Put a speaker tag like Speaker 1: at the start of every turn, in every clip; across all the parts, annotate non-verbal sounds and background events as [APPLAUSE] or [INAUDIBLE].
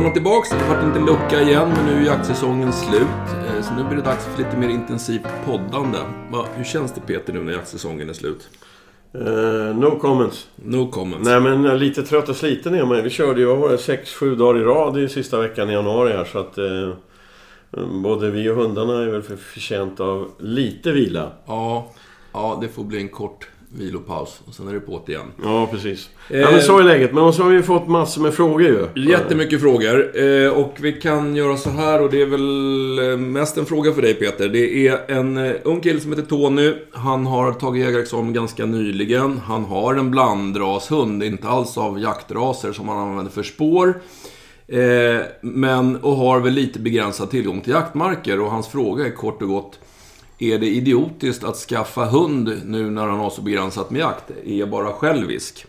Speaker 1: Välkomna tillbaks. Det har varit en liten lucka igen, men nu är jaktsäsongen slut. Eh, så nu blir det dags för lite mer intensivt poddande. Hur känns det Peter nu när jaktsäsongen är slut?
Speaker 2: Uh, no comments.
Speaker 1: No comments.
Speaker 2: Nej men lite trött och sliten är man. Vi körde ju, vad var det, 6-7 dagar i rad i sista veckan i januari här så att... Uh, både vi och hundarna är väl förtjänta av lite vila.
Speaker 1: Ja, ja, det får bli en kort vilopaus och sen är det på igen.
Speaker 2: Ja, precis. Eh, ja, men så är läget. Men så har vi fått massor med frågor ju.
Speaker 1: Jättemycket frågor. Eh, och vi kan göra så här och det är väl eh, mest en fråga för dig Peter. Det är en eh, ung kille som heter Tony. Han har tagit jägarexamen ganska nyligen. Han har en blandrashund, inte alls av jaktraser som han använder för spår. Eh, men, och har väl lite begränsad tillgång till jaktmarker. Och hans fråga är kort och gott är det idiotiskt att skaffa hund nu när han har så begränsat med jakt? Är jag bara självisk?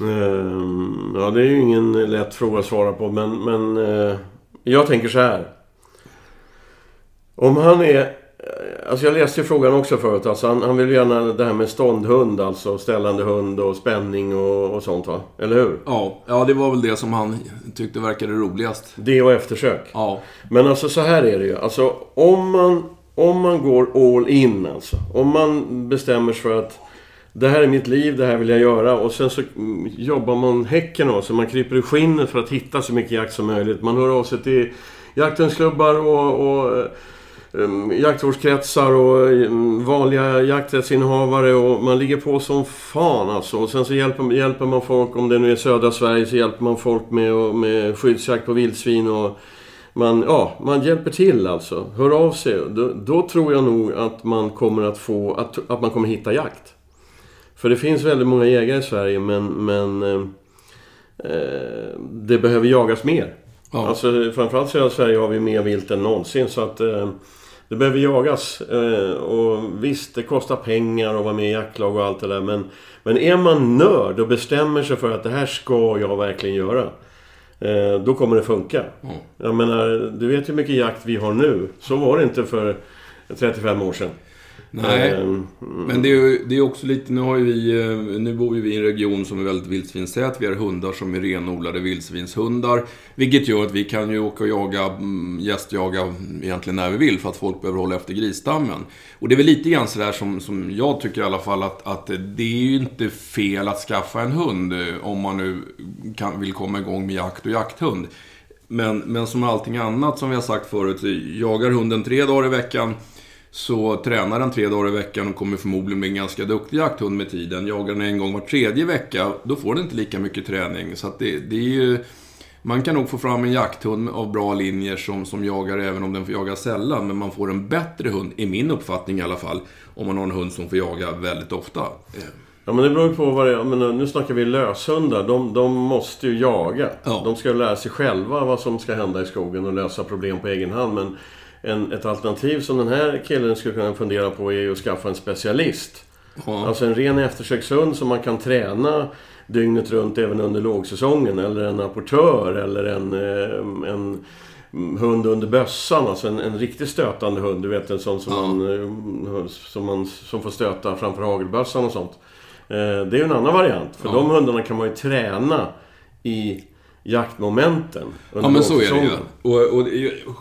Speaker 2: Um, ja, det är ju ingen lätt fråga att svara på, men, men uh, jag tänker så här. Om han är... Alltså jag läste ju frågan också förut. Alltså han, han vill gärna det här med ståndhund, alltså ställande hund och spänning och, och sånt va? Eller hur?
Speaker 1: Ja, ja, det var väl det som han tyckte verkade roligast.
Speaker 2: Det och eftersök.
Speaker 1: Ja.
Speaker 2: Men alltså så här är det ju. Alltså om man om man går all in alltså. Om man bestämmer sig för att det här är mitt liv, det här vill jag göra. Och sen så mm, jobbar man häcken av sig. Man kryper i skinnet för att hitta så mycket jakt som möjligt. Man hör av sig till jakthundsklubbar och, och eh, mm, um, jaktvårdskretsar och um, vanliga jakträttsinnehavare. Och man ligger på som fan alltså. Och sen så hjälper, hjälper man folk, om det nu är södra Sverige, så hjälper man folk med, med skyddsjakt på vildsvin och man, ja, man hjälper till alltså. Hör av sig. Då, då, tror jag nog att man kommer att få, att, att man kommer hitta jakt. För det finns väldigt många jägare i Sverige men, men eh, eh det behöver jagas mer. Ja. Alltså framförallt i Sverige har vi mer vilt än någonsin så att eh, det behöver jagas. Eh, och visst, det kostar pengar att vara med i jaktlag och allt det där men, men är man nörd och bestämmer sig för att det här ska jag verkligen göra. Eh, då kommer det funka. Mm. Jag menar, du vet hur mycket jakt vi har nu. Så var det inte för 35 år sedan.
Speaker 1: Nej, mm. men det är, det är också lite, nu har ju vi, eh, nu bor ju vi i en region som är väldigt vildsvinstät. Vi har hundar som är renodlade vildsvinshundar. Vilket gör att vi kan ju åka och jaga, mm, gästjaga egentligen när vi vill för att folk behöver hålla efter grisstammen. Och det är väl lite grann sådär som, som jag tycker i alla fall att, att det är ju inte fel att skaffa en hund eh, om man nu kan, vill komma igång med jakt och jakthund. Men, men som allting annat som vi har sagt förut, jagar hunden tre dagar i veckan så tränar den tre dagar i veckan och kommer förmodligen bli en ganska duktig jakthund med tiden. Jagar den en gång var tredje vecka, då får den inte lika mycket träning. Så det, det är ju... Man kan nog få fram en jakthund av bra linjer som, som jagar även om den får jaga sällan. Men man får en bättre hund, i min uppfattning i alla fall, om man har en hund som får jaga väldigt ofta.
Speaker 2: Ja men det beror ju på vad det är. Men nu snackar vi löshundar. De, de måste ju jaga. Ja. De ska lära sig själva vad som ska hända i skogen och lösa problem på egen hand. Men en, ett alternativ som den här killen skulle kunna fundera på är att skaffa en specialist. Ja. Alltså en ren eftersökshund som man kan träna dygnet runt även under lågsäsongen. Eller en apportör eller en, eh, en hund under bössan. Alltså en, en riktigt stötande hund. Du vet en sån som, ja. man, eh, som, man, som får stöta framför hagelbössan och sånt. Eh, det är ju en annan variant. För ja. de hundarna kan man ju träna i jaktmomenten.
Speaker 1: Ja men så är det ju. Och, och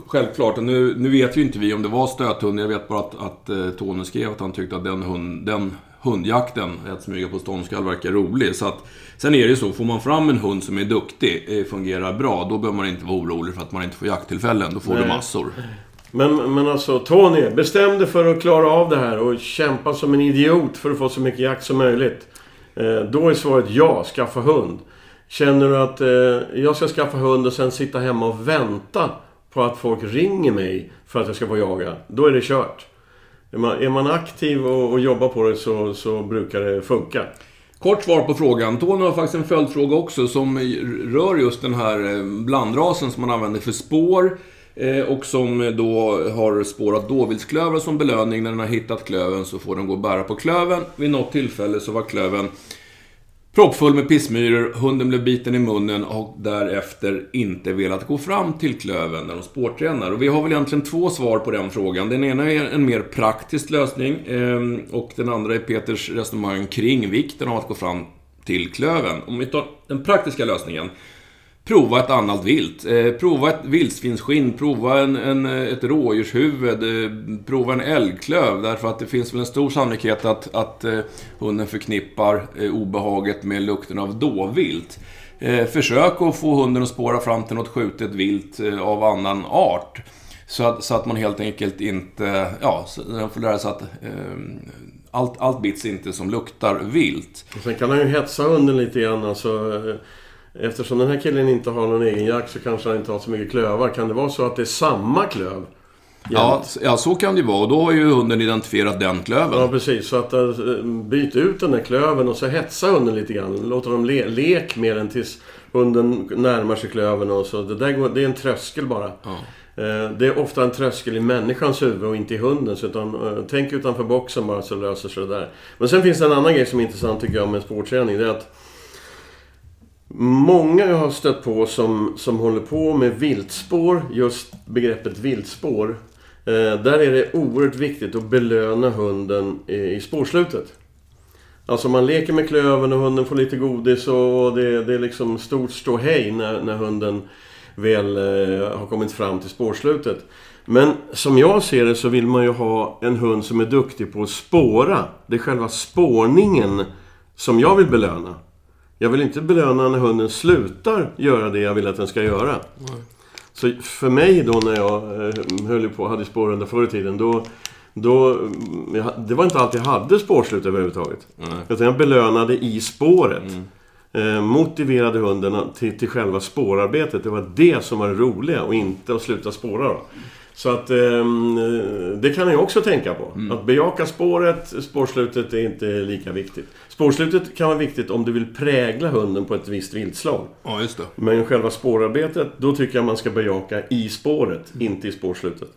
Speaker 1: självklart, nu, nu vet ju inte vi om det var stöthund. Jag vet bara att, att uh, Tony skrev att han tyckte att den, hund, den hundjakten, att smyga på ståndskall, verkar rolig. Så att, sen är det ju så, får man fram en hund som är duktig, eh, fungerar bra, då behöver man inte vara orolig för att man inte får jakttillfällen. Då får Nej. du massor.
Speaker 2: Men, men alltså, Tony, bestäm dig för att klara av det här och kämpa som en idiot för att få så mycket jakt som möjligt. Eh, då är svaret ja, skaffa hund. Känner du att eh, jag ska skaffa hund och sen sitta hemma och vänta på att folk ringer mig för att jag ska få jaga, då är det kört. Är man, är man aktiv och, och jobbar på det så, så brukar det funka.
Speaker 1: Kort svar på frågan. Tony har faktiskt en följdfråga också som rör just den här eh, blandrasen som man använder för spår. Eh, och som då har spårat dåvildsklöver som belöning. När den har hittat klöven så får den gå och bära på klöven. Vid något tillfälle så var klöven Proppfull med pissmyror, hunden blev biten i munnen och därefter inte velat gå fram till klöven när de spårtränar. Och vi har väl egentligen två svar på den frågan. Den ena är en mer praktisk lösning ehm, och den andra är Peters resonemang kring vikten av att gå fram till klöven. Om vi tar den praktiska lösningen. Prova ett annat vilt. Eh, prova ett vildsvinsskinn, prova en, en, ett rådjurshuvud, eh, prova en älgklöv. Därför att det finns väl en stor sannolikhet att, att eh, hunden förknippar eh, obehaget med lukten av dåvilt. Eh, försök att få hunden att spåra fram till något skjutet vilt eh, av annan art. Så att, så att man helt enkelt inte, ja, den får lära sig att allt, allt bits inte som luktar vilt.
Speaker 2: Och sen kan han ju hetsa hunden lite grann. Alltså, Eftersom den här killen inte har någon egen jakt så kanske han inte har så mycket klövar. Kan det vara så att det är samma klöv?
Speaker 1: Ja, ja, så kan det vara. Och då har ju hunden identifierat den klöven.
Speaker 2: Ja, precis. Så att uh, byt ut den där klöven och så hetsa hunden lite grann. Låt dem le lek med den tills hunden närmar sig klöven. Och så. Det, där går, det är en tröskel bara. Ja. Uh, det är ofta en tröskel i människans huvud och inte i hundens. Utan, uh, tänk utanför boxen bara så löser sig det där. Men sen finns det en annan grej som är intressant tycker jag med sportträning. Det är att Många jag har stött på som, som håller på med viltspår, just begreppet viltspår. Eh, där är det oerhört viktigt att belöna hunden i, i spårslutet. Alltså man leker med klöven och hunden får lite godis och det, det är liksom stort ståhej när, när hunden väl eh, har kommit fram till spårslutet. Men som jag ser det så vill man ju ha en hund som är duktig på att spåra. Det är själva spårningen som jag vill belöna. Jag vill inte belöna när hunden slutar göra det jag vill att den ska göra. Nej. Så för mig då när jag eh, höll på hade spårhundar förr i tiden, då... då det var inte alltid jag hade spårslut överhuvudtaget. Nej. Utan jag belönade i spåret. Mm. Eh, motiverade hunden till, till själva spårarbetet. Det var det som var det roliga och inte att sluta spåra. Då. Så att eh, det kan jag också tänka på. Mm. Att bejaka spåret, spårslutet är inte lika viktigt. Spårslutet kan vara viktigt om du vill prägla hunden på ett visst viltslag.
Speaker 1: Ja, just det.
Speaker 2: Men själva spårarbetet, då tycker jag man ska bejaka i spåret, mm. inte i spårslutet.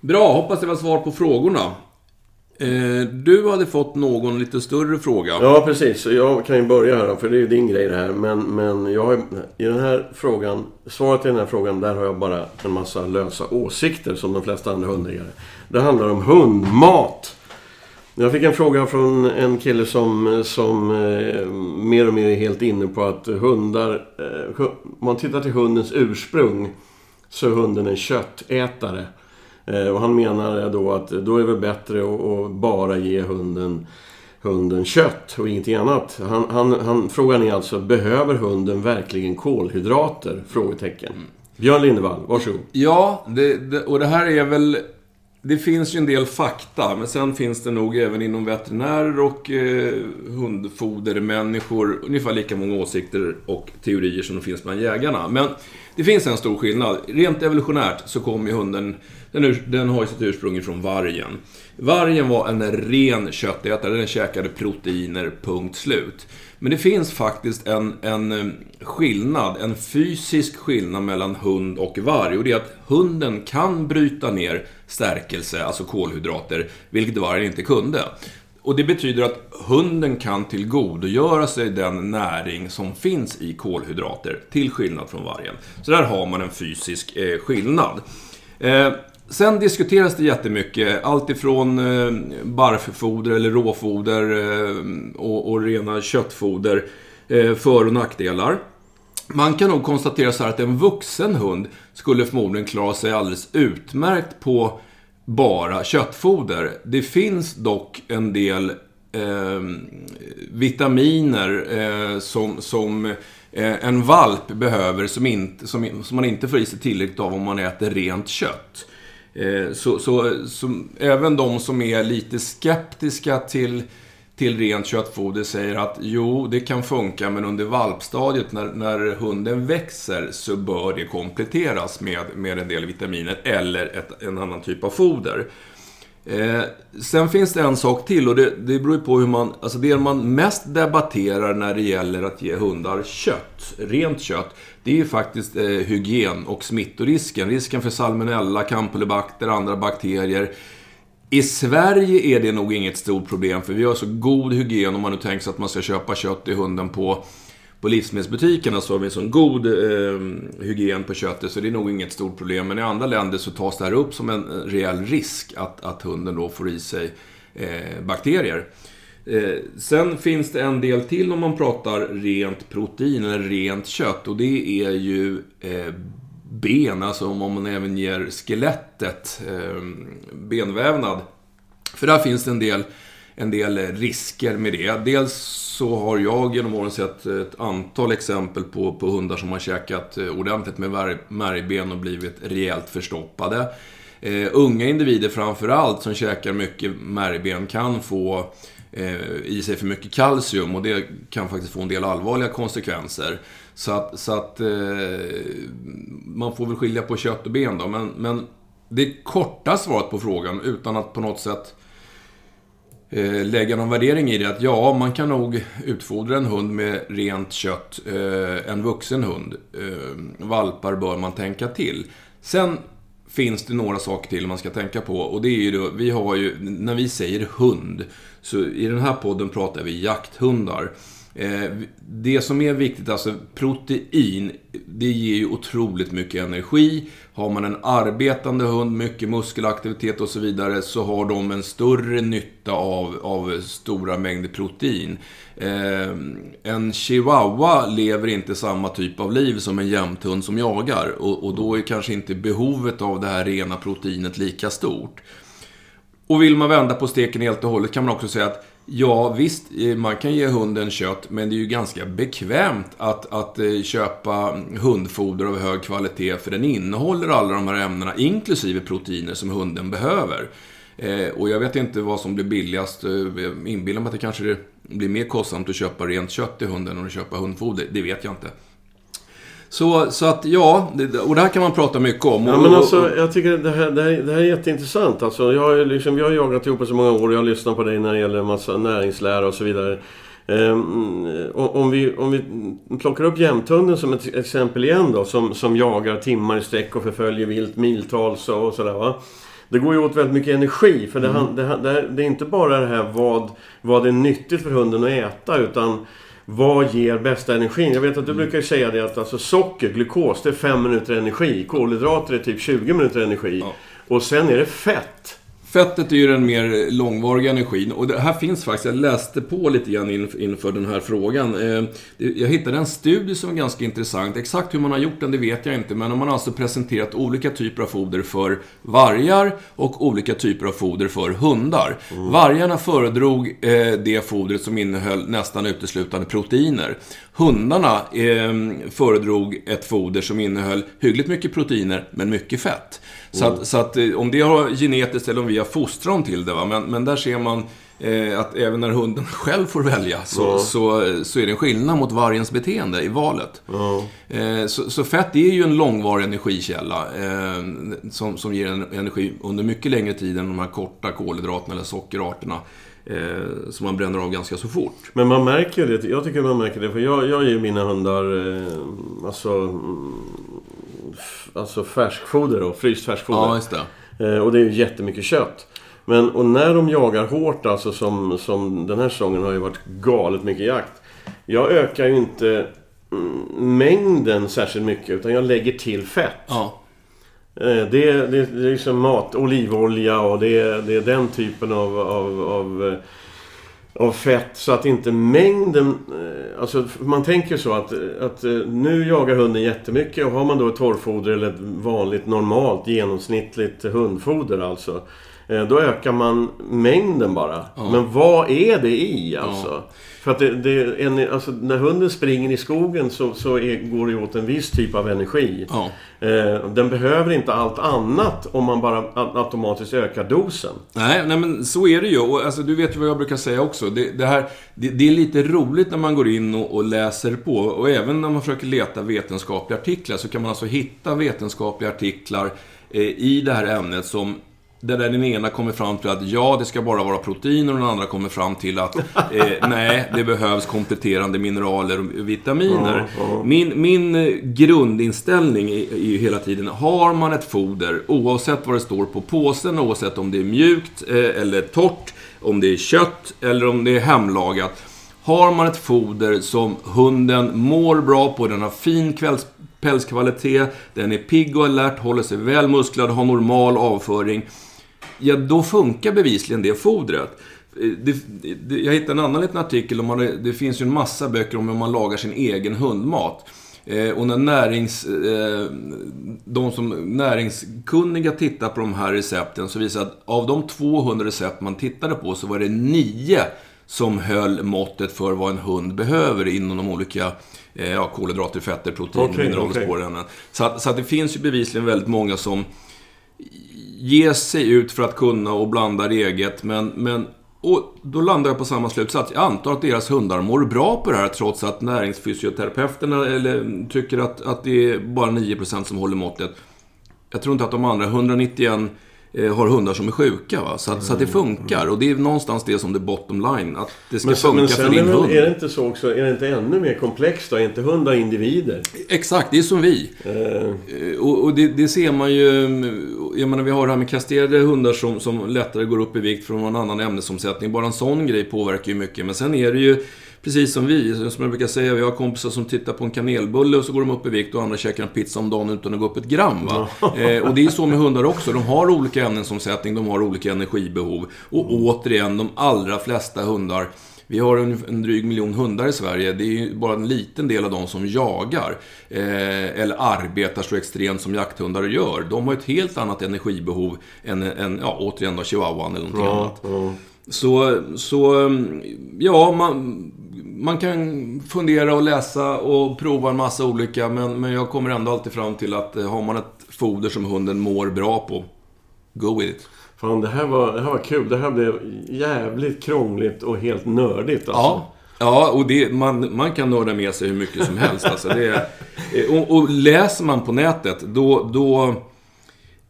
Speaker 1: Bra, hoppas det var svar på frågorna. Eh, du hade fått någon lite större fråga.
Speaker 2: Ja, precis. Jag kan ju börja här för det är ju din grej det här. Men, men jag har, i den här frågan, svaret i den här frågan, där har jag bara en massa lösa åsikter som de flesta andra hundägare. Det handlar om hundmat. Jag fick en fråga från en kille som, som eh, mer och mer är helt inne på att hundar... Eh, om man tittar till hundens ursprung så är hunden en köttätare. Eh, och han menar då att då är det bättre att bara ge hunden, hunden kött och ingenting annat. Han, han, han, frågan är alltså, behöver hunden verkligen kolhydrater? Frågetecken. Mm. Björn Lindevall, varsågod.
Speaker 1: Ja, det, det, och det här är väl... Det finns ju en del fakta, men sen finns det nog även inom veterinärer och eh, hundfodermänniskor ungefär lika många åsikter och teorier som det finns bland jägarna. Men det finns en stor skillnad. Rent evolutionärt så kommer ju hunden den, den har ju sitt ursprung från vargen. Vargen var en ren köttätare, den käkade proteiner, punkt slut. Men det finns faktiskt en, en eh, skillnad, en fysisk skillnad mellan hund och varg. Och det är att hunden kan bryta ner stärkelse, alltså kolhydrater, vilket vargen inte kunde. Och det betyder att hunden kan tillgodogöra sig den näring som finns i kolhydrater, till skillnad från vargen. Så där har man en fysisk eh, skillnad. Eh, Sen diskuteras det jättemycket. Allt ifrån eh, eller råfoder eh, och, och, rena köttfoder. Eh, för och nackdelar. Man kan nog konstatera så här att en vuxen hund skulle förmodligen klara sig alldeles utmärkt på bara köttfoder. Det finns dock en del eh, vitaminer eh, som, som eh, en valp behöver som, inte, som, som man inte får i sig tillräckligt av om man äter rent kött. Eh, så, så, så, även de som är lite skeptiska till, till rent köttfoder säger att jo, det kan funka, men under valpstadiet när, när hunden växer så bör det kompletteras med, med en del vitaminer eller ett, en annan typ av foder. Eh, sen finns det en sak till och det, det beror på hur man... Alltså det man mest debatterar när det gäller att ge hundar kött, rent kött, det är ju faktiskt eh, hygien och smittorisken. Risken för salmonella, campylobacter andra bakterier. I Sverige är det nog inget stort problem för vi har så god hygien om man nu tänker sig att man ska köpa kött till hunden på på livsmedelsbutikerna så har vi en sån god eh, hygien på köttet så det är nog inget stort problem. Men i andra länder så tas det här upp som en eh, reell risk att, att hunden då får i sig eh, bakterier. Eh, sen finns det en del till om man pratar rent protein eller rent kött och det är ju eh, ben, alltså om man även ger skelettet eh, benvävnad. För där finns det en del, en del eh, risker med det. Dels så har jag genom åren sett ett antal exempel på, på hundar som har käkat eh, ordentligt med märgben och blivit rejält förstoppade. Eh, unga individer framförallt som käkar mycket märgben kan få eh, i sig för mycket kalcium och det kan faktiskt få en del allvarliga konsekvenser. Så att, så att eh, man får väl skilja på kött och ben då. Men, men det korta svaret på frågan utan att på något sätt eh, Eh, lägga någon värdering i det. Att ja, man kan nog utfodra en hund med rent kött. Eh, en vuxen hund. Eh, valpar bör man tänka till. Sen finns det några saker till man ska tänka på. Och det är ju då, vi har ju, när vi säger hund, så i den här podden pratar vi jakthundar. Eh, det som är viktigt, alltså protein, det ger ju otroligt mycket energi. Har man en arbetande hund, mycket muskelaktivitet och så vidare, så har de en större nytta av, av stora mängder protein. Eh, en chihuahua lever inte samma typ av liv som en jämthund som jagar. Och, och då är kanske inte behovet av det här rena proteinet lika stort. Och vill man vända på steken helt och hållet kan man också säga att Ja, visst, eh, man kan ge hunden kött, men det är ju ganska bekvämt att, att eh, köpa hundfoder av hög kvalitet, för den innehåller alla de här ämnena, inklusive proteiner, som hunden behöver. Eh, och jag vet inte vad som blir billigast. Jag inbillar mig att det kanske blir mer kostsamt att köpa rent kött till hunden än att köpa hundfoder. Det vet jag inte. Så, så att ja, och det här kan man prata mycket om.
Speaker 2: Ja, men alltså, jag tycker det här, det här, det här är jätteintressant. Alltså, jag har liksom, vi har jagat ihop i så många år och jag har lyssnat på dig när det gäller massa näringslära och så vidare. Um, om, vi, om vi plockar upp jämthunden som ett exempel igen då, som, som jagar timmar i sträck och förföljer vilt miltals och sådär va. Det går ju åt väldigt mycket energi för det, mm. det, det, det är inte bara det här vad, vad är nyttigt för hunden att äta utan vad ger bästa energin? Jag vet att du mm. brukar säga det att alltså socker, glukos, det är 5 minuter energi. Kolhydrater är typ 20 minuter energi. Ja. Och sen är det fett.
Speaker 1: Fettet är ju den mer långvariga energin. Och det här finns faktiskt, jag läste på lite grann inför den här frågan. Eh, jag hittade en studie som är ganska intressant. Exakt hur man har gjort den, det vet jag inte. Men de har alltså presenterat olika typer av foder för vargar och olika typer av foder för hundar. Mm. Vargarna föredrog eh, det fodret som innehöll nästan uteslutande proteiner. Hundarna eh, föredrog ett foder som innehöll hyggligt mycket proteiner, men mycket fett. Så, att, så att eh, om det har genetiskt eller om vi har fostrat till det. Va? Men, men där ser man eh, att även när hunden [LAUGHS] själv får välja så, ja. så, så är det en skillnad mot vargens beteende i valet. Ja. Eh, så, så, fett är ju en långvarig energikälla eh, som, som ger en energi under mycket längre tid än de här korta kolhydraterna eller sockerarterna. Eh, som man bränner av ganska så fort.
Speaker 2: Men man märker ju det. Jag tycker man märker det. För jag, jag ger mina hundar eh, alltså, alltså färskfoder och fryst färskfoder.
Speaker 1: Ja, just
Speaker 2: det. Eh, och det är ju jättemycket kött. Men och när de jagar hårt, alltså som, som den här säsongen har ju varit galet mycket jakt. Jag ökar ju inte mm, mängden särskilt mycket utan jag lägger till fett.
Speaker 1: Ja.
Speaker 2: Eh, det, det, det är liksom mat, olivolja och det, det är den typen av, av, av, eh, av fett. Så att inte mängden... Eh, alltså man tänker så att, att nu jagar hunden jättemycket och har man då ett torrfoder eller ett vanligt normalt genomsnittligt hundfoder alltså. Då ökar man mängden bara. Ja. Men vad är det i alltså? Ja. För att det, det en, alltså, när hunden springer i skogen så, så är, går det åt en viss typ av energi.
Speaker 1: Ja.
Speaker 2: Eh, den behöver inte allt annat om man bara automatiskt ökar dosen.
Speaker 1: Nej, nej men så är det ju. Och, alltså, du vet ju vad jag brukar säga också. Det, det här, det, det, är lite roligt när man går in och, och, läser på. Och även när man försöker leta vetenskapliga artiklar så kan man alltså hitta vetenskapliga artiklar eh, i det här ämnet som där den ena kommer fram till att ja, det ska bara vara protein och den andra kommer fram till att eh, [LAUGHS] nej, det behövs kompletterande mineraler och vitaminer. Ja, ja. Min, min eh, grundinställning är, ju hela tiden, har man ett foder, oavsett vad det står på påsen, oavsett om det är mjukt eh, eller torrt, om det är kött eller om det är hemlagat. Har man ett foder som hunden mår bra på, den har fin kvälls pälskvalitet, den är pigg och alert, håller sig väl musklad, har normal avföring ja då funkar bevisligen det fodret. det, det, jag hittade en annan liten artikel om man, det finns ju en massa böcker om hur man lagar sin egen hundmat. Eh, och när närings, eh, de som näringskunniga tittar på de här recepten så visar att av de 200 recept man tittade på så var det nio som höll måttet för vad en hund behöver inom de olika eh, ja, kolhydrater, fetter, protein,
Speaker 2: Okej,
Speaker 1: mineraler, spårämnen. Så, att, så att det finns ju bevisligen väldigt många som ger sig ut för att kunna och blandar eget. Men, men och då landar jag på samma slutsats. Jag antar att deras hundar mår bra på det här trots att näringsfysioterapeuterna eller, tycker att, att det är bara 9% som håller måttet. Jag tror inte att de andra 191 har hundar som är sjuka. Va? Så, att, så att det funkar. Och det är någonstans det som det är bottom line. Att det ska
Speaker 2: Men,
Speaker 1: funka
Speaker 2: men
Speaker 1: för
Speaker 2: sen är,
Speaker 1: din hund.
Speaker 2: är det inte så också, är det inte ännu mer komplext då? Är inte hundar individer?
Speaker 1: Exakt, det är som vi.
Speaker 2: Eh,
Speaker 1: Eh, Och, och det, det ser man ju... mm, Jag menar, vi har det här med kastrerade hundar som, som lättare går upp i vikt från någon annan ämnesomsättning. Bara en sån grej påverkar ju mycket. Men sen är det ju precis som vi. Som jag brukar säga, vi har kompisar som tittar på en kanelbulle och så går de upp i vikt och andra käkar en pizza om dagen utan att gå upp ett gram. Va? Eh, och det är så med hundar också. De har olika ämnesomsättning, de har olika energibehov. Och återigen, de allra flesta hundar vi har en, en dryg miljon hundar i Sverige. Det är ju bara en liten del av dem som jagar. Eh, eller arbetar så extremt som jakthundar gör. De har ett helt annat energibehov än, än ja, återigen då, chihuahuan eller någonting annat.
Speaker 2: ja, ja.
Speaker 1: Så, så ja, man, man kan fundera och läsa och prova en massa olika. Men, men jag kommer ändå alltid fram till att eh, har man ett foder som hunden mår bra på, go with it.
Speaker 2: Fan, det här, var, det här var kul. Det här blev jävligt krångligt och helt nördigt alltså.
Speaker 1: Ja. Ja, och det, man, man kan nörda med sig hur mycket som helst. Alltså det, är- och, och läser man på nätet, då, då,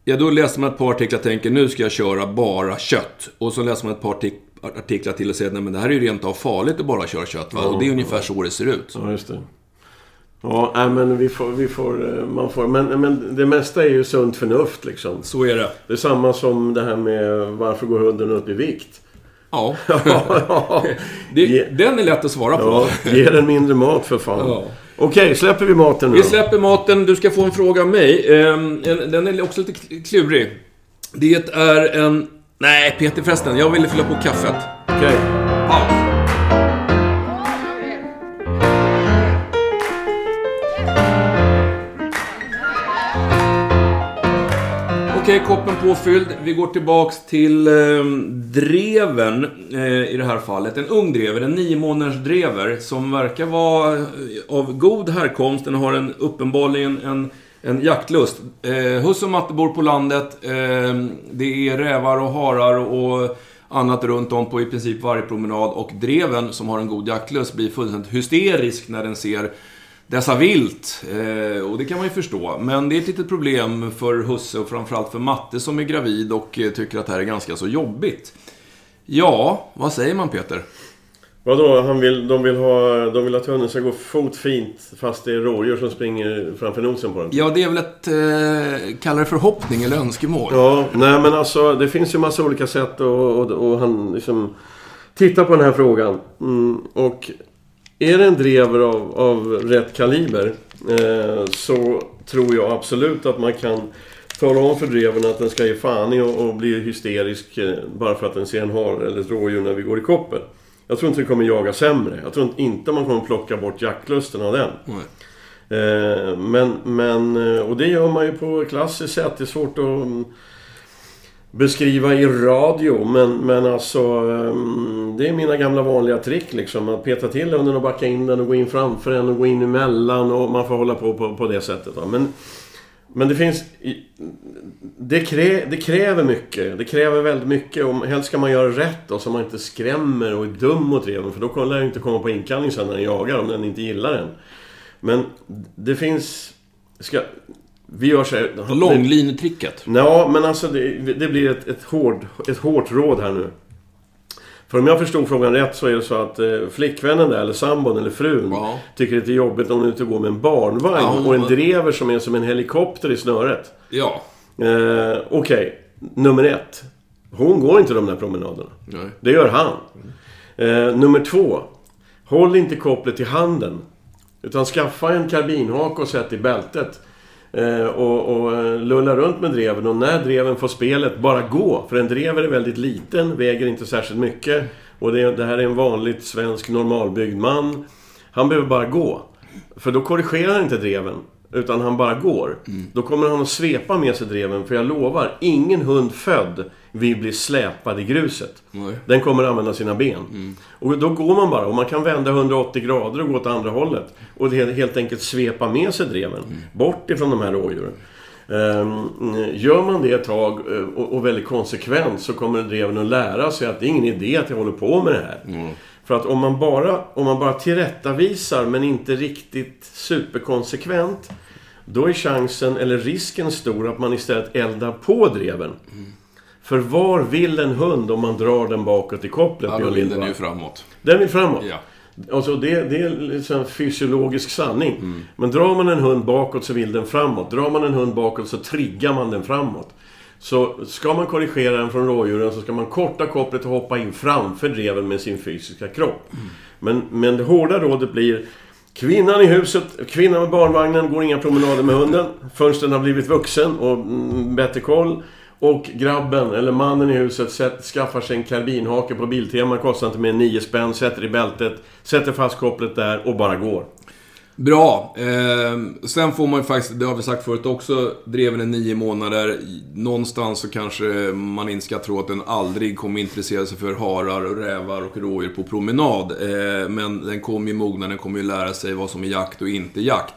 Speaker 1: ja, då läser man ett par artiklar och tänker nu ska jag köra bara kött. Och så läser man ett par artiklar till och säger men det här är ju rent av farligt att bara köra kött. Va? Och det är ungefär så det ser ut.
Speaker 2: Ja, just det. Ja, men vi får... Vi får, eh, man får men, men det mesta är ju sunt förnuft liksom.
Speaker 1: Så är det.
Speaker 2: Det är samma som det här med varför går hunden upp i vikt?
Speaker 1: Ja. [LAUGHS]
Speaker 2: ja, [LAUGHS]
Speaker 1: Det,
Speaker 2: Ge-
Speaker 1: den är lätt att svara på.
Speaker 2: ja, ge den mindre mat för fan.
Speaker 1: Ja.
Speaker 2: Okej, släpper vi maten nu
Speaker 1: Vi släpper maten. Du ska få en fråga av mig. Ehm, en- Den är också lite klurig. Det är en... Nej, Peter förresten. Jag ville fylla på kaffet.
Speaker 2: Okej.
Speaker 1: Paus. Okej, koppen påfylld. Vi går tillbaks till eh, dreven eh, i det här fallet. En ung drever, en nio månaders drever som verkar vara eh, av god härkomst. Den har en, uppenbarligen en, en jaktlust. Eh, Husse och Matte bor på landet. Eh, det är rävar och harar och annat runt om på i princip varje promenad. Och dreven, som har en god jaktlust, blir fullständigt hysterisk när den ser dessa vilt. Eh, och det kan man ju förstå. Men det är ett litet problem för Husse och framförallt för Matte som är gravid och eh, tycker att det här är ganska så jobbigt. Ja, vad säger man Peter?
Speaker 2: Vadå, han vill, de, vill ha, de vill att hunden ska gå fotfint fast det är rådjur som springer framför nosen på den?
Speaker 1: Ja, det är väl ett... Eh, kallar det förhoppning eller önskemål?
Speaker 2: Ja, nej men alltså det finns ju massa olika sätt och, och, och han liksom tittar på den här frågan. Mm, och är det en drever av, av rätt kaliber eh, så tror jag absolut att man kan tala om för drevern att den ska ge fan i och, och bli hysterisk eh, bara för att den ser en hare eller ett rådjur när vi går i koppel. Jag tror inte den kommer jaga sämre. Jag tror inte man kommer plocka bort jaktlusten av den.
Speaker 1: Nej.
Speaker 2: Eh, men, men, eh, och det gör man ju på klassiskt sätt. Det är svårt att mm, beskriva i radio. Men, men alltså, ehm, det är mina gamla vanliga trick liksom. Att peta till hunden och backa in den och gå in framför den och gå in emellan. Och man får hålla på på, på det sättet. Men, men det finns... Det, krä, det kräver mycket. Det kräver väldigt mycket. Och helst ska man göra rätt då, så man inte skrämmer och är dum mot reven. För då kommer den inte komma på inkallning sen när den jagar om den inte gillar den. Men det finns... Ska, vi gör så här...
Speaker 1: Långlinetricket.
Speaker 2: Ja, men alltså det, det blir ett, ett, hård, ett hårt råd här nu. För om jag förstod frågan rätt så är det så att eh, flickvännen där, eller sambon eller frun
Speaker 1: Ja.
Speaker 2: tycker det är jobbigt om du inte går med en barnvagn
Speaker 1: Ja, hon-
Speaker 2: och en drever som är som en helikopter i snöret.
Speaker 1: Ja.
Speaker 2: Eh, Okej, nummer ett. Hon går inte de där promenaderna.
Speaker 1: Nej.
Speaker 2: Det gör han. Eh, nummer två. Håll inte kopplet i handen. Utan skaffa en karbinhake och sätt i bältet. Eh, och, och eh, lulla runt med dreven och när dreven får spelet, bara gå. För en drever är väldigt liten, väger inte särskilt mycket. Och det, det här är en vanligt svensk normalbyggd man. Han behöver bara gå. För då korrigerar han inte dreven. Utan han bara går.
Speaker 1: Mm.
Speaker 2: Då kommer han att svepa med sig dreven. För jag lovar, ingen hund född vill bli släpad i gruset.
Speaker 1: Nej.
Speaker 2: Den kommer att använda sina ben. Och då går man bara. Och man kan vända 180 grader och gå åt andra hållet. Och helt enkelt svepa med sig dreven. Bort ifrån de här rådjuren. Ehm, gör man det ett tag eh, och, väldigt konsekvent så kommer dreven att lära sig att det är ingen idé att jag håller på med det här.
Speaker 1: Mm.
Speaker 2: För att om man bara, om man bara tillrättavisar men inte riktigt superkonsekvent då är chansen, eller risken stor, att man istället eldar på dreven. För var vill en hund om man drar den bakåt i kopplet,
Speaker 1: Ja, då vill den ju framåt.
Speaker 2: Den vill framåt.
Speaker 1: Ja.
Speaker 2: Alltså det, det är liksom en fysiologisk sanning. Men drar man en hund bakåt så vill den framåt. Drar man en hund bakåt så triggar man den framåt. Så ska man korrigera den från rådjuren så ska man korta kopplet och hoppa in framför dreven med sin fysiska kropp. Men, men det hårda rådet blir Kvinnan i huset, kvinnan med barnvagnen går inga promenader med hunden förrän den har blivit vuxen och mm, bättre koll. Och grabben, eller mannen i huset, sätt, skaffar sig en karbinhake på Biltema, kostar inte mer än 9 spänn, sätter i bältet, sätter fast kopplet där och bara går.
Speaker 1: Bra. Eh, sen får man ju faktiskt, det har vi sagt förut också, dreven är nio månader. Någonstans så kanske man inte ska tro att den aldrig kommer intressera sig för harar, och rävar och rådjur på promenad. Eh, men den kommer ju mogna, den kommer ju lära sig vad som är jakt och inte jakt.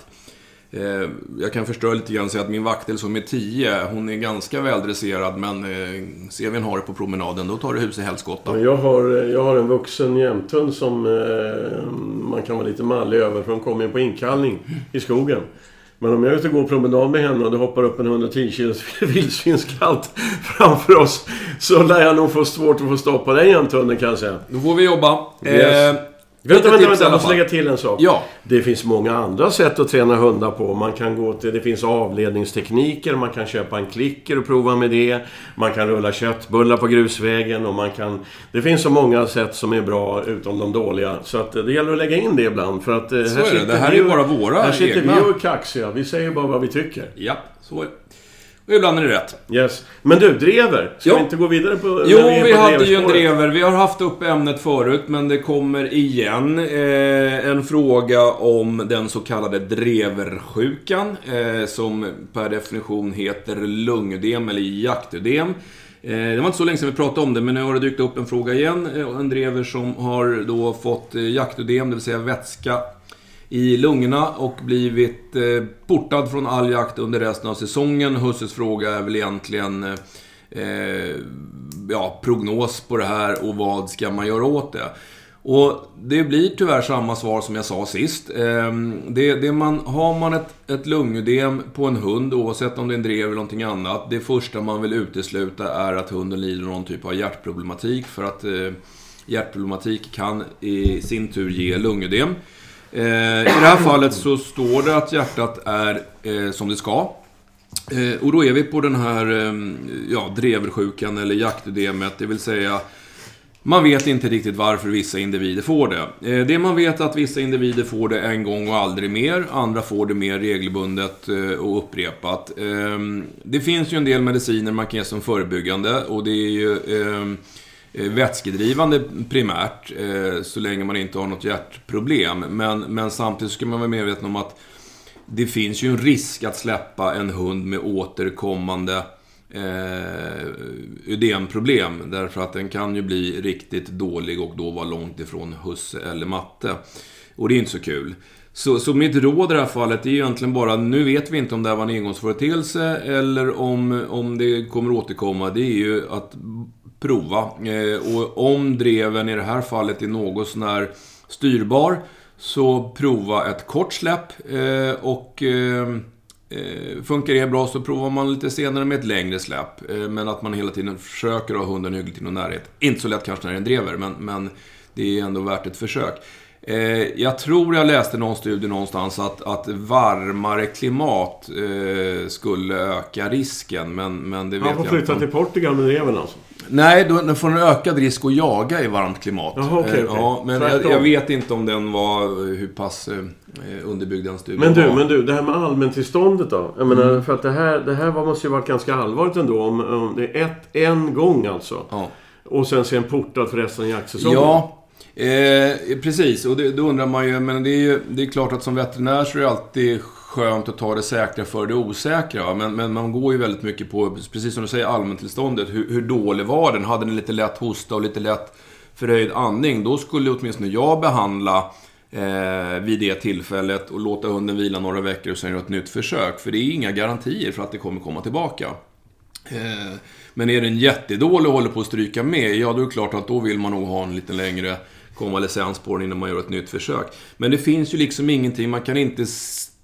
Speaker 1: Eh, jag kan förstöra lite grann och säga att min vaktel som är 10, hon är ganska väldresserad men eh, ser vi en hare på promenaden, då tar det hus i helskotta.
Speaker 2: Jag har, jag har en vuxen jämthund som eh, man kan vara lite mallig över för hon kommer in på inkallning i skogen. Men om jag är ute och går promenad med henne och det hoppar upp en 110 kilos [LAUGHS] vildsvinskalt framför oss så lär jag nog få svårt att få stopp på den jämthunden kan jag säga.
Speaker 1: Då får vi jobba.
Speaker 2: Yes.
Speaker 1: Eh,
Speaker 2: Vänta, vänta, vänta. Jag måste lägga till en sak.
Speaker 1: Ja.
Speaker 2: Det finns många andra sätt att träna hundar på. Man kan gå till, det finns avledningstekniker, man kan köpa en klicker och prova med det. Man kan rulla köttbullar på grusvägen och man kan... Det finns så många sätt som är bra utom de dåliga. Så att eh, det gäller att lägga in det ibland. För att eh,
Speaker 1: Så
Speaker 2: här
Speaker 1: är det. Det här är ju bara våra
Speaker 2: Här sitter
Speaker 1: egna.
Speaker 2: vi och är kaxiga. Vi säger bara vad vi tycker.
Speaker 1: Ja, så är det. Och ibland är det rätt.
Speaker 2: Yes. Men du, drever. Ska
Speaker 1: Ja.
Speaker 2: vi inte gå vidare på...
Speaker 1: Jo,
Speaker 2: är
Speaker 1: vi
Speaker 2: på
Speaker 1: hade ju en drever. Vi har haft upp ämnet förut, men det kommer igen. Eh, en fråga om den så kallade dreversjukan, eh, som per definition heter lungödem eller jaktödem. Eh, det var inte så länge sedan vi pratade om det, men nu har det dykt upp en fråga igen. Eh, En drever som har då fått eh, jaktödem, det vill säga vätska i lungorna och blivit eh, portad från all jakt under resten av säsongen. Husses fråga är väl egentligen eh, eh, ja, prognos på det här och vad ska man göra åt det? Och det blir tyvärr samma svar som jag sa sist. Eh, det, det man, har man ett, ett lungödem på en hund, oavsett om det är en drev eller någonting annat, det första man vill utesluta är att hunden lider någon typ av hjärtproblematik. För att eh, hjärtproblematik kan i sin tur ge lungödem. Eh, I det här fallet så står det att hjärtat är eh, som det ska. Eh, och då är vi på den här ehm, ja, dreversjukan eller jaktödemet, det vill säga man vet inte riktigt varför vissa individer får det. Det man vet är att vissa individer får det en gång och aldrig mer. Andra får det mer regelbundet och upprepat. Ehm, det finns ju en del mediciner man kan ge som förebyggande och det är ju ehm, Eh, vätskedrivande primärt, eh, så länge man inte har något hjärtproblem. Men, men samtidigt ska man vara medveten om att det finns ju en risk att släppa en hund med återkommande eh, ödemproblem. Därför att den kan ju bli riktigt dålig och då vara långt ifrån husse eller matte. Och det är inte så kul. Så, så mitt råd i det här fallet är egentligen bara, nu vet vi inte om det här var en engångsföreteelse eller om, om det kommer återkomma. Det är ju att prova. Eh, och om dreven i det här fallet är något sån här styrbar, så prova ett kort släpp. Eh, och eh, funkar det bra så provar man lite senare med ett längre släpp. Men att man hela tiden försöker ha hunden hyggligt i någon närhet. Inte så lätt kanske när det är en drever, men, men det är ändå värt ett försök. Jag tror jag läste någon studie någonstans att, att varmare klimat skulle öka risken, men, men det vet
Speaker 2: Han får
Speaker 1: jag
Speaker 2: flytta
Speaker 1: inte.
Speaker 2: till Portugal med dreven alltså.
Speaker 1: Nej, då, den får en ökad risk att jaga i varmt klimat.
Speaker 2: Jaha, okej,
Speaker 1: Eh,
Speaker 2: okej.
Speaker 1: Ja, men jag, jag vet inte om den var eh, hur pass eh, underbyggd den studien
Speaker 2: Men du,
Speaker 1: var.
Speaker 2: men du, det här med allmäntillståndet då? Jag menar,
Speaker 1: Mm.
Speaker 2: för att det här, det här var, måste ju varit ganska allvarligt ändå. Om, om det är ett, en gång alltså.
Speaker 1: Ja.
Speaker 2: Och sen sen portad för resten av jaktsäsongen.
Speaker 1: Ja, eh, precis. Och det, då undrar man ju, men det är ju det är klart att som veterinär så är det alltid skönt att ta det säkra för det osäkra. Men, men man går ju väldigt mycket på, precis som du säger, allmäntillståndet. Hur, hur dålig var den? Hade den lite lätt hosta och lite lätt förhöjd andning? Då skulle åtminstone jag behandla eh, vid det tillfället och låta hunden vila några veckor och sen göra ett nytt försök. För det är inga garantier för att det kommer komma tillbaka. Eh, Men är den jättedålig och håller på att stryka med, ja då är det klart att då vill man nog ha en lite längre konvalescens på den innan man gör ett nytt försök. Men det finns ju liksom ingenting, man kan inte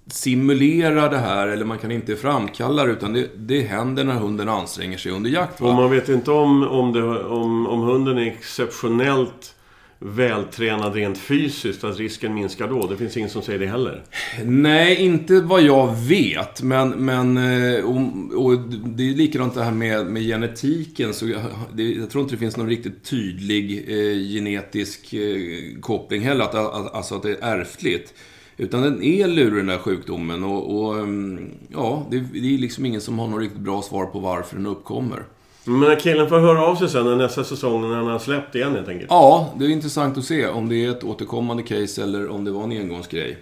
Speaker 1: simulera det här eller man kan inte framkalla det utan det, det händer när hunden anstränger sig under jakt.
Speaker 2: Och
Speaker 1: Va?
Speaker 2: man vet inte om, om, det, om, om hunden är exceptionellt vältränad rent fysiskt, att risken minskar då. Det finns ingen som säger det heller.
Speaker 1: Nej, inte vad jag vet. Men, men eh, och, och det är likadant det här med, med genetiken. Så jag, det, jag tror inte det finns någon riktigt tydlig eh, genetisk eh, koppling heller. Att, att, alltså att det är ärftligt. Utan den är lurig den där sjukdomen. Och, och mm, ja, det, det är liksom ingen som har något riktigt bra svar på varför den uppkommer.
Speaker 2: Men killen får höra av sig sen nästa säsong när han har släppt igen helt enkelt.
Speaker 1: Ja, det är intressant att se om det är ett återkommande case eller om det var en engångsgrej.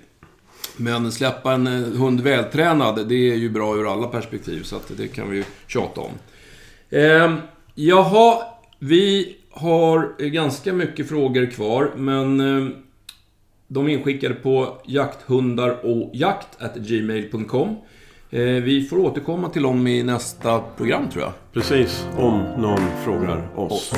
Speaker 1: Men släppa en eh, hund vältränad, det är ju bra ur alla perspektiv, så att det kan vi ju tjata om. Eh, jaha, vi har eh, ganska mycket frågor kvar, men eh, de är inskickade på jakthundar och jakt@gmail.com. Eh, vi får återkomma till dem i nästa program, tror jag.
Speaker 2: Precis, om någon frågar oss.